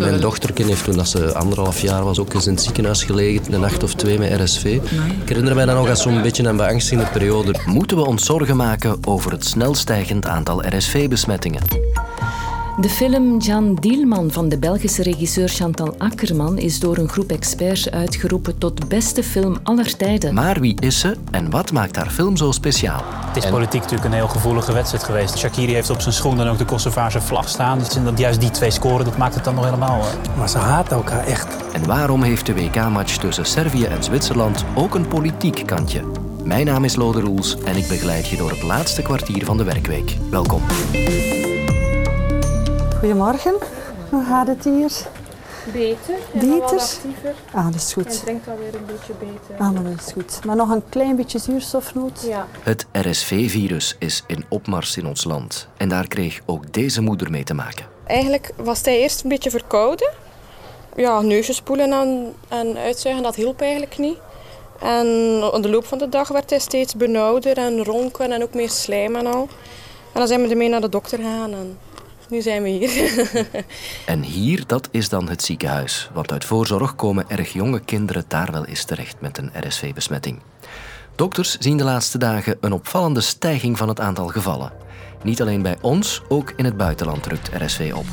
mijn dochterkin heeft toen dat ze anderhalf jaar was ook eens in het ziekenhuis gelegen, een nacht of twee met RSV. Ik herinner mij dan nog als zo'n beetje een beangstigende periode. Moeten we ons zorgen maken over het snel stijgend aantal RSV-besmettingen? De film Jan Dielman van de Belgische regisseur Chantal Akkerman is door een groep experts uitgeroepen tot beste film aller tijden. Maar wie is ze en wat maakt haar film zo speciaal? Het is politiek natuurlijk een heel gevoelige wedstrijd geweest. Shakiri heeft op zijn schoen dan ook de Kosovaarse vlag staan. Dus dat juist die twee scoren, dat maakt het dan nog helemaal... Maar ze haat elkaar echt. En waarom heeft de WK-match tussen Servië en Zwitserland ook een politiek kantje? Mijn naam is Lode Roels en ik begeleid je door het laatste kwartier van de werkweek. Welkom. Goedemorgen, hoe gaat het hier? Beter. Beter? Ah, dat is goed. En drinkt alweer een beetje beter. Ah, maar dat is goed. Maar nog een klein beetje zuurstofnood? Ja. Het RSV-virus is in opmars in ons land. En daar kreeg ook deze moeder mee te maken. Eigenlijk was hij eerst een beetje verkouden. Ja, neusjes spoelen en, en uitzuigen, dat hielp eigenlijk niet. En in de loop van de dag werd hij steeds benauwder en ronken en ook meer slijm en al. En dan zijn we ermee naar de dokter gegaan en nu zijn we hier. en hier, dat is dan het ziekenhuis. Want uit voorzorg komen erg jonge kinderen daar wel eens terecht met een RSV-besmetting. Dokters zien de laatste dagen een opvallende stijging van het aantal gevallen. Niet alleen bij ons, ook in het buitenland drukt RSV op.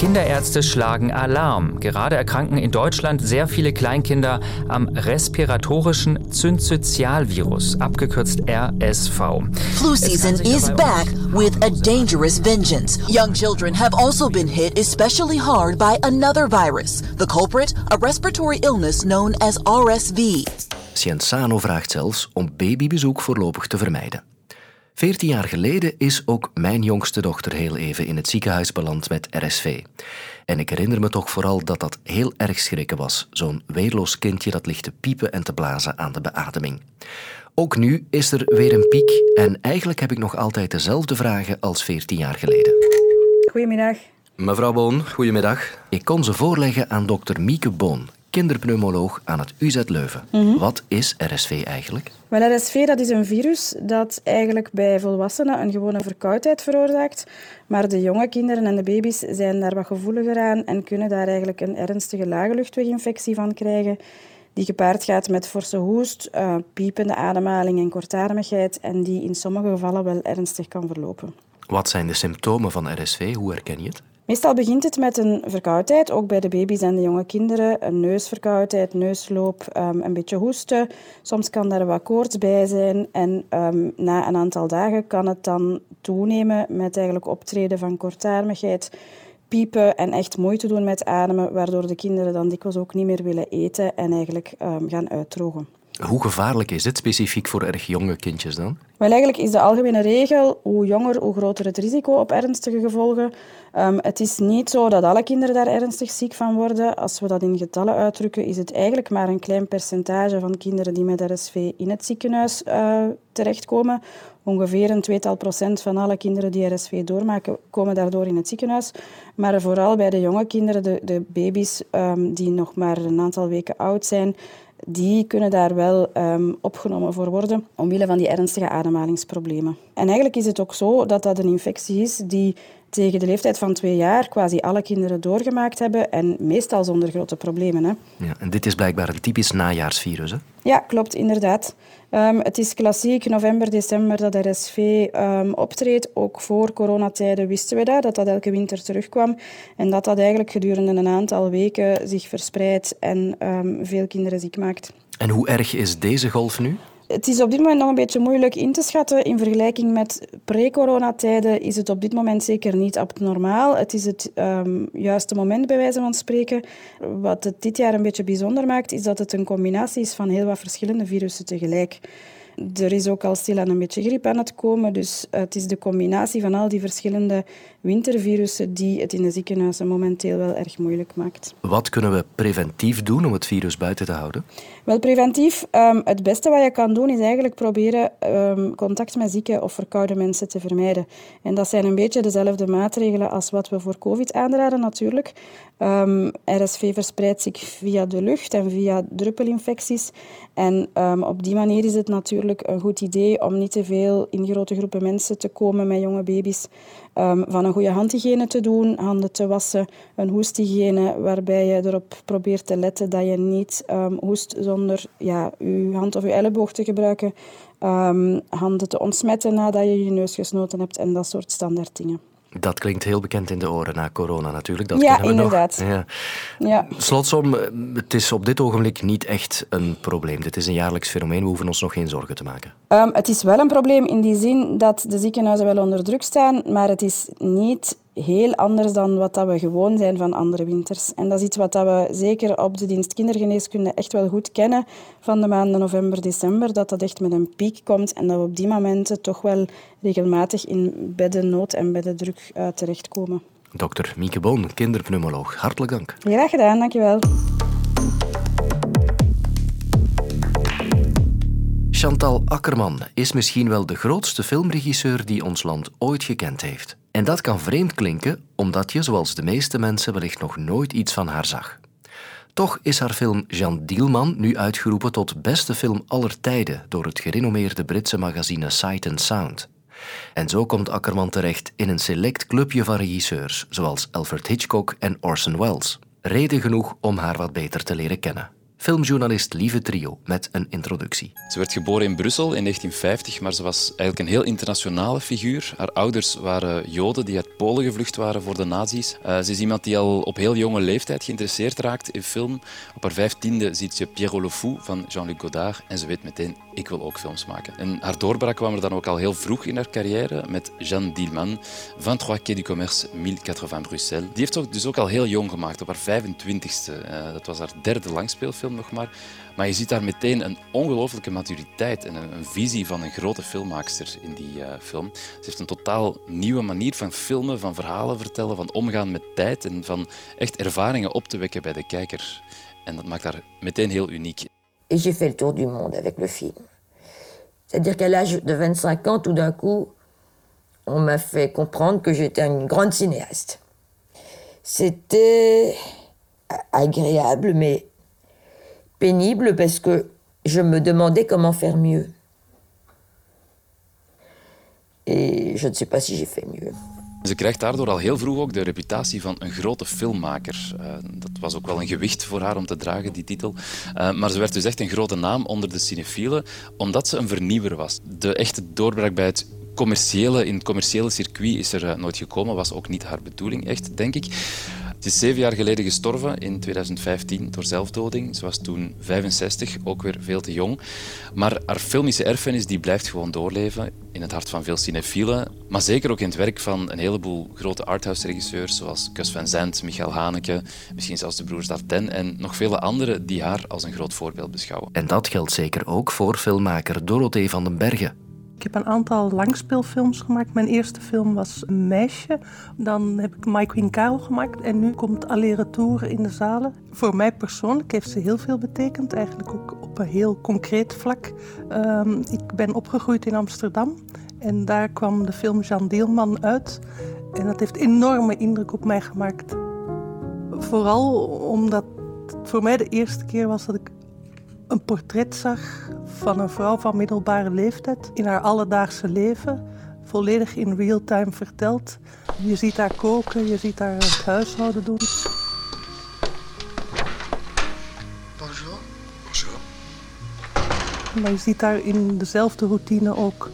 Kinderärzte schlagen Alarm. Gerade erkranken in Deutschland sehr viele Kleinkinder am respiratorischen Synzytialvirus, abgekürzt RSV. Flu season is back with a dangerous vengeance. Young children have also been hit especially hard by another virus. The culprit, a respiratory illness known as RSV. Cienzano vraagt zelfs om babybezoek voorlopig te vermijden. Veertien jaar geleden is ook mijn jongste dochter heel even in het ziekenhuis beland met RSV. En ik herinner me toch vooral dat dat heel erg schrikken was. Zo'n weerloos kindje dat ligt te piepen en te blazen aan de beademing. Ook nu is er weer een piek en eigenlijk heb ik nog altijd dezelfde vragen als 14 jaar geleden. Goedemiddag. Mevrouw Boon, goedemiddag. Ik kon ze voorleggen aan dokter Mieke Boon, kinderpneumoloog aan het UZ Leuven. Mhm. Wat is RSV eigenlijk? Wel, RSV dat is een virus dat eigenlijk bij volwassenen een gewone verkoudheid veroorzaakt. Maar de jonge kinderen en de baby's zijn daar wat gevoeliger aan en kunnen daar eigenlijk een ernstige lage luchtweginfectie van krijgen. Die gepaard gaat met forse hoest, uh, piepende ademhaling en kortademigheid. En die in sommige gevallen wel ernstig kan verlopen. Wat zijn de symptomen van RSV? Hoe herken je het? Meestal begint het met een verkoudheid, ook bij de baby's en de jonge kinderen. Een neusverkoudheid, neusloop, um, een beetje hoesten. Soms kan daar wat koorts bij zijn. En um, na een aantal dagen kan het dan toenemen met eigenlijk optreden van kortademigheid, piepen en echt moeite doen met ademen, waardoor de kinderen dan dikwijls ook niet meer willen eten en eigenlijk um, gaan uitdrogen. Hoe gevaarlijk is dit specifiek voor erg jonge kindjes dan? Wel, eigenlijk is de algemene regel, hoe jonger, hoe groter het risico op ernstige gevolgen. Um, het is niet zo dat alle kinderen daar ernstig ziek van worden. Als we dat in getallen uitdrukken, is het eigenlijk maar een klein percentage van kinderen die met RSV in het ziekenhuis uh, terechtkomen. Ongeveer een tweetal procent van alle kinderen die RSV doormaken, komen daardoor in het ziekenhuis. Maar vooral bij de jonge kinderen, de, de baby's um, die nog maar een aantal weken oud zijn, die kunnen daar wel um, opgenomen voor worden omwille van die ernstige ademhalingsproblemen. En eigenlijk is het ook zo dat dat een infectie is die tegen de leeftijd van twee jaar quasi alle kinderen doorgemaakt hebben en meestal zonder grote problemen. Hè. Ja, en dit is blijkbaar een typisch najaarsvirus, hè? Ja, klopt, inderdaad. Um, het is klassiek november, december dat RSV um, ehm, optreedt. Ook voor coronatijden wisten we dat, dat dat elke winter terugkwam. En dat dat eigenlijk gedurende een aantal weken zich verspreidt en um, veel kinderen ziek maakt. En hoe erg is deze golf nu? Het is op dit moment nog een beetje moeilijk in te schatten. In vergelijking met pre-coronatijden is het op dit moment zeker niet abnormaal. Het is het um, juiste moment, bij wijze van spreken. Wat het dit jaar een beetje bijzonder maakt, is dat het een combinatie is van heel wat verschillende virussen tegelijk. Er is ook al stilaan een beetje griep aan het komen. Dus het is de combinatie van al die verschillende wintervirussen die het in de ziekenhuizen momenteel wel erg moeilijk maakt. Wat kunnen we preventief doen om het virus buiten te houden? Wel, preventief, um, het beste wat je kan doen is eigenlijk proberen um, contact met zieke of verkoude mensen te vermijden. En dat zijn een beetje dezelfde maatregelen als wat we voor COVID aanraden natuurlijk. Um, RSV verspreidt zich via de lucht en via druppelinfecties. En op die manier is het natuurlijk een goed idee om niet te veel in grote groepen mensen te komen met jonge baby's. Um, van een goede handhygiëne te doen, handen te wassen, een hoesthygiëne waarbij je erop probeert te letten dat je niet um, hoest zonder ja, je hand of je elleboog te gebruiken, um, handen te ontsmetten nadat je je neus gesnoten hebt en dat soort standaard dingen. Dat klinkt heel bekend in de oren na corona natuurlijk. Dat ja, inderdaad. Nog. Ja. Ja. Slotsom, het is op dit ogenblik niet echt een probleem. Dit is een jaarlijks fenomeen. We hoeven ons nog geen zorgen te maken. Um, het is wel een probleem in die zin dat de ziekenhuizen wel onder druk staan, maar het is niet heel anders dan wat dat we gewoon zijn van andere winters. En dat is iets wat dat we zeker op de dienst kindergeneeskunde echt wel goed kennen van de maanden november, december, dat dat echt met een piek komt en dat we op die momenten toch wel regelmatig in beddennood en beddendruk uh, terechtkomen. Dokter Mieke Boon, kinderpneumoloog. Hartelijk dank. Graag gedaan, dankjewel. Chantal Akkerman is misschien wel de grootste filmregisseur die ons land ooit gekend heeft. En dat kan vreemd klinken, omdat je, zoals de meeste mensen, wellicht nog nooit iets van haar zag. Toch is haar film Jean Dielman nu uitgeroepen tot beste film aller tijden door het gerenommeerde Britse magazine Sight Sound. En zo komt Akkerman terecht in een select clubje van regisseurs, zoals Alfred Hitchcock en Orson Welles. Reden genoeg om haar wat beter te leren kennen filmjournalist Lieve Trio met een introductie. Ze werd geboren in Brussel in 1950, maar ze was eigenlijk een heel internationale figuur. Haar ouders waren Joden die uit Polen gevlucht waren voor de nazi's. Uh, ze is iemand die al op heel jonge leeftijd geïnteresseerd raakt in film. Op haar vijftiende ziet ze Pierrot le Fou van Jean-Luc Godard en ze weet meteen, ik wil ook films maken. En haar doorbraak kwam er dan ook al heel vroeg in haar carrière met Jeanne Dielman, 23 Quai du Commerce, 1080 Bruxelles. Die heeft ook, dus ook al heel jong gemaakt, op haar 25ste. Uh, dat was haar derde langspeelfilm nog maar. Maar je ziet daar meteen een ongelooflijke maturiteit en een, visie van een grote filmmaakster in die uh, film. Ze heeft een totaal nieuwe manier van filmen, van verhalen vertellen, van omgaan met tijd en van echt ervaringen op te wekken bij de kijker. En dat maakt haar meteen heel uniek. Et j'ai fait le tour du monde avec le film. C'est-à-dire qu'à l'âge de 25 ans, tout d'un coup, on m'a fait comprendre que j'étais une grande cinéaste. C'était agréable, mais pénible parce que je me demandais comment faire mieux. Et je ne sais pas si j'ai fait mieux. Ze krijgt daardoor al heel vroeg ook de reputatie van een grote filmmaker. Uh, dat was ook wel een gewicht voor haar om te dragen, die titel. Uh, maar ze werd dus echt een grote naam onder de cinefielen, omdat ze een vernieuwer was. De echte doorbraak bij het commerciële, in het commerciële circuit is er uh, nooit gekomen, was ook niet haar bedoeling, echt, denk ik. Ze is zeven jaar geleden gestorven, in 2015, door zelfdoding. Ze was toen 65, ook weer veel te jong. Maar haar filmische erfenis die blijft gewoon doorleven in het hart van veel cinefielen. Maar zeker ook in het werk van een heleboel grote arthouse-regisseurs, zoals Gus Van Sant, Michael Haneke, misschien zelfs de broers Dardenne en nog vele anderen die haar als een groot voorbeeld beschouwen. En dat geldt zeker ook voor filmmaker Dorothee van den Bergen. Ik heb een aantal langspeelfilms gemaakt. Mijn eerste film was Een meisje. Dan heb ik My Queen Karel gemaakt. En nu komt Aller Retour in de zalen. Voor mij persoonlijk heeft ze heel veel betekend. Eigenlijk ook op een heel concreet vlak. Um, ik ben opgegroeid in Amsterdam. En daar kwam de film Jean Deelman uit. En dat heeft enorme indruk op mij gemaakt. Vooral omdat het voor mij de eerste keer was dat ik een portret zag van een vrouw van middelbare leeftijd in haar alledaagse leven, volledig in real time verteld. Je ziet haar koken, je ziet haar het huishouden doen. Bonjour. Bonjour. Maar je ziet haar in dezelfde routine ook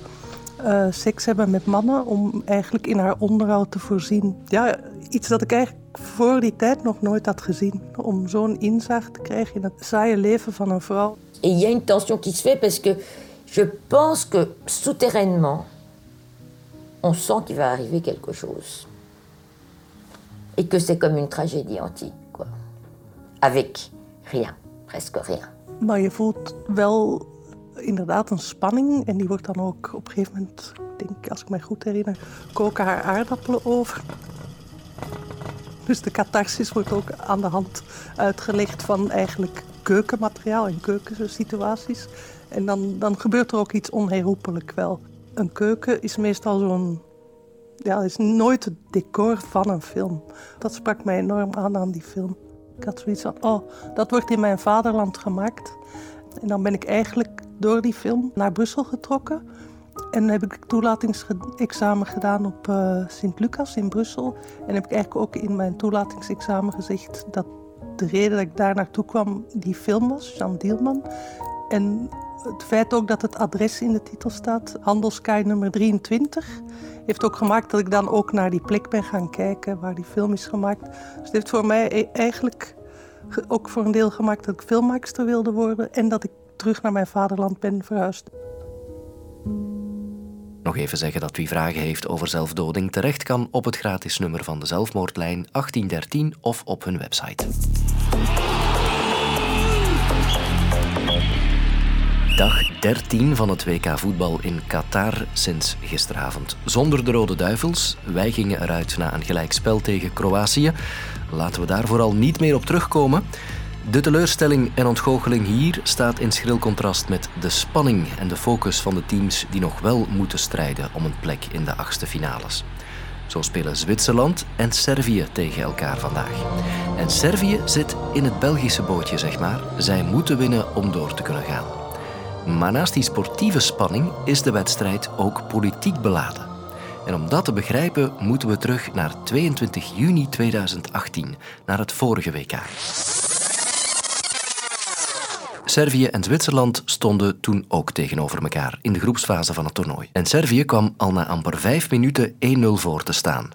uh, seks hebben met mannen om eigenlijk in haar onderhoud te voorzien. Ja, iets dat ik eigenlijk voor die tijd nog nooit had gezien. Om zo'n inzicht te krijgen in het saaie leven van een vrouw. Et il y a une tension qui se fait parce que je pense que souterrainement, on sent qu'il va arriver quelque chose. Et que c'est comme une tragédie antique, quoi. Avec rien, presque rien. Maar je voelt wel inderdaad een spanning. En die wordt dan ook op een gegeven moment, denk, als ik me goed herinner, koken haar aardappelen over. Dus de catharsis wordt ook aan de hand uitgelegd van eigenlijk keukenmateriaal en keukensituaties. En dan, dan gebeurt er ook iets onherroepelijk wel. Een keuken is meestal zo'n... Ja, is nooit het decor van een film. Dat sprak mij enorm aan aan die film. Ik had zoiets van, oh, dat wordt in mijn vaderland gemaakt. En dan ben ik eigenlijk door die film naar Brussel getrokken. En heb ik toelatingsexamen gedaan op uh, Sint-Lucas in Brussel. En heb ik eigenlijk ook in mijn toelatingsexamen gezegd dat de reden dat ik daar naartoe kwam die film was, Jean Dielman. En het feit ook dat het adres in de titel staat, Handelskaai nummer 23, heeft ook gemaakt dat ik dan ook naar die plek ben gaan kijken waar die film is gemaakt. Dus het heeft voor mij e- eigenlijk ook voor een deel gemaakt dat ik filmmaakster wilde worden en dat ik terug naar mijn vaderland ben verhuisd. Nog even zeggen dat wie vragen heeft over zelfdoding terecht kan op het gratis nummer van de zelfmoordlijn 1813 of op hun website. Dag 13 van het WK voetbal in Qatar sinds gisteravond. Zonder de Rode Duivels. Wij gingen eruit na een gelijkspel tegen Kroatië. Laten we daar vooral niet meer op terugkomen. De teleurstelling en ontgoocheling hier staat in schril contrast met de spanning en de focus van de teams die nog wel moeten strijden om een plek in de achtste finales. Zo spelen Zwitserland en Servië tegen elkaar vandaag. En Servië zit in het Belgische bootje, zeg maar. Zij moeten winnen om door te kunnen gaan. Maar naast die sportieve spanning is de wedstrijd ook politiek beladen. En om dat te begrijpen moeten we terug naar 22 juni 2018, naar het vorige WK. Servië en Zwitserland stonden toen ook tegenover elkaar in de groepsfase van het toernooi. En Servië kwam al na amper vijf minuten 1-0 voor te staan.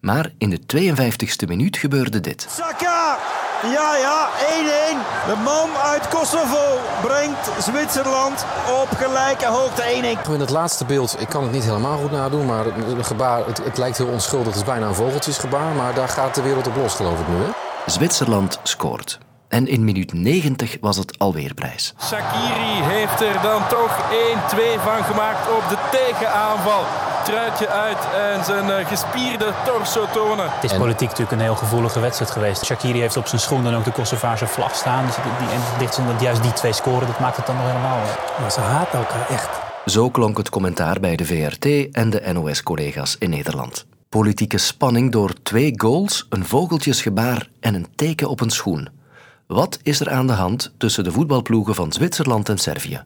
Maar in de 52e minuut gebeurde dit. Saka! Ja, ja, 1-1. De man uit Kosovo brengt Zwitserland op gelijke hoogte 1-1. In het laatste beeld, ik kan het niet helemaal goed nadoen, maar het, gebaar, het, het lijkt heel onschuldig. Het is bijna een vogeltjesgebaar, maar daar gaat de wereld op los, geloof ik nu. Hè? Zwitserland scoort. En in minuut 90 was het alweer prijs. Shakiri heeft er dan toch 1-2 van gemaakt op de tegenaanval. Truitje uit en zijn eh, gespierde torso tonen. Het is politiek natuurlijk een heel gevoelige wedstrijd geweest. Shakiri heeft op zijn schoenen ook de Kosovaarse vlag staan. Dus die, en dicht dat juist die twee scoren, dat maakt het dan nog helemaal. Maar ze haten elkaar echt. Zo klonk het commentaar bij de VRT en de NOS-collega's in Nederland. Politieke spanning door twee goals, een vogeltjesgebaar en een teken op een schoen. Wat is er aan de hand tussen de voetbalploegen van Zwitserland en Servië?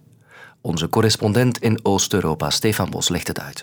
Onze correspondent in Oost-Europa, Stefan Bos, legt het uit.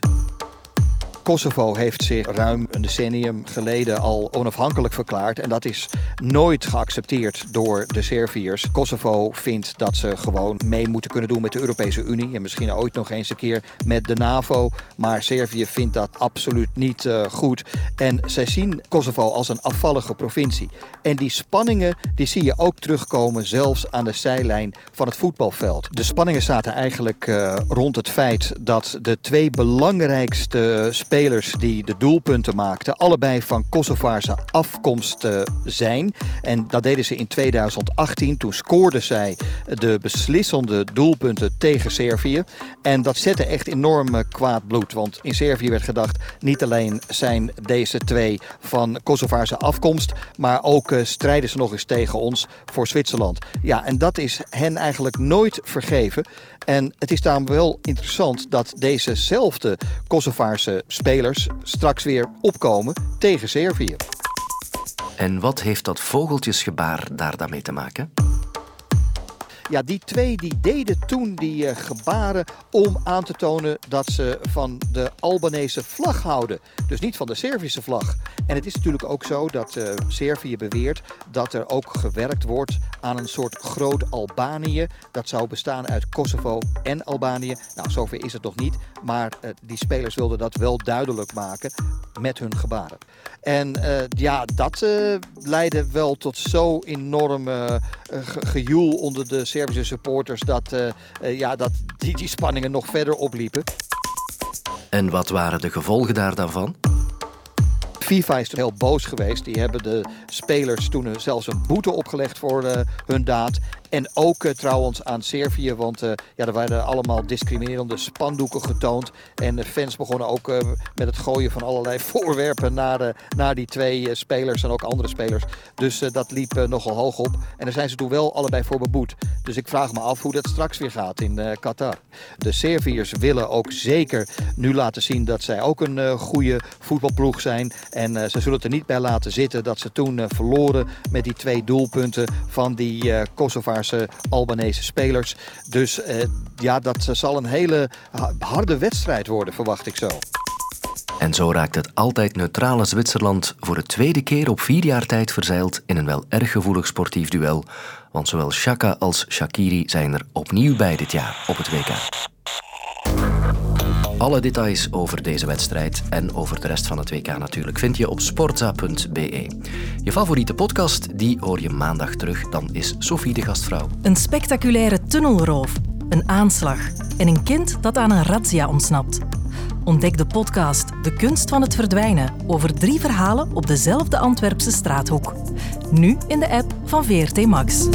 Kosovo heeft zich ruim een decennium geleden al onafhankelijk verklaard. En dat is nooit geaccepteerd door de Serviërs. Kosovo vindt dat ze gewoon mee moeten kunnen doen met de Europese Unie. En misschien ooit nog eens een keer met de NAVO. Maar Servië vindt dat absoluut niet uh, goed. En zij zien Kosovo als een afvallige provincie. En die spanningen die zie je ook terugkomen zelfs aan de zijlijn van het voetbalveld. De spanningen zaten eigenlijk uh, rond het feit dat de twee belangrijkste spelers spelers die de doelpunten maakten, allebei van Kosovaarse afkomst uh, zijn. En dat deden ze in 2018. Toen scoorden zij de beslissende doelpunten tegen Servië. En dat zette echt enorm kwaad bloed. Want in Servië werd gedacht, niet alleen zijn deze twee van Kosovaarse afkomst, maar ook uh, strijden ze nog eens tegen ons voor Zwitserland. Ja, en dat is hen eigenlijk nooit vergeven. En het is daarom wel interessant dat dezezelfde Kosovaarse spelers straks weer opkomen tegen Servië. En wat heeft dat vogeltjesgebaar daar daarmee te maken? Ja, die twee die deden toen die uh, gebaren om aan te tonen dat ze van de Albanese vlag houden. Dus niet van de Servische vlag. En het is natuurlijk ook zo dat uh, Servië beweert dat er ook gewerkt wordt aan een soort groot Albanië. Dat zou bestaan uit Kosovo en Albanië. Nou, zover is het nog niet. Maar uh, die spelers wilden dat wel duidelijk maken met hun gebaren. En ja, dat leidde wel tot zo enorm gejoel onder de Servische supporters dat, uh, uh, ja, dat die, die spanningen nog verder opliepen. En wat waren de gevolgen daar dan van? FIFA is heel boos geweest. Die hebben de spelers toen zelfs een boete opgelegd voor uh, hun daad. En ook uh, trouwens aan Servië, want uh, ja, er waren allemaal discriminerende spandoeken getoond. En de fans begonnen ook uh, met het gooien van allerlei voorwerpen naar, naar die twee spelers en ook andere spelers. Dus dat liep nogal hoog op. En daar zijn ze toen wel allebei voor beboet. Dus ik vraag me af hoe dat straks weer gaat in Qatar. De Serviërs willen ook zeker nu laten zien dat zij ook een goede voetbalploeg zijn. En ze zullen het er niet bij laten zitten dat ze toen verloren met die twee doelpunten van die Kosovaarse Albanese spelers. Dus uh, ja, dat zal een hele harde wedstrijd worden, verwacht ik zo. En zo raakt het altijd neutrale Zwitserland voor de tweede keer op vier jaar tijd verzeild in een wel erg gevoelig sportief duel. Want zowel Shaka als Shakiri zijn er opnieuw bij dit jaar op het WK. Alle details over deze wedstrijd en over de rest van het WK natuurlijk vind je op sportza.be. Je favoriete podcast, die hoor je maandag terug. Dan is Sophie de gastvrouw. Een spectaculaire tunnelroof, een aanslag en een kind dat aan een razzia ontsnapt. Ontdek de podcast De Kunst van het Verdwijnen over drie verhalen op dezelfde Antwerpse straathoek. Nu in de app van VRT Max.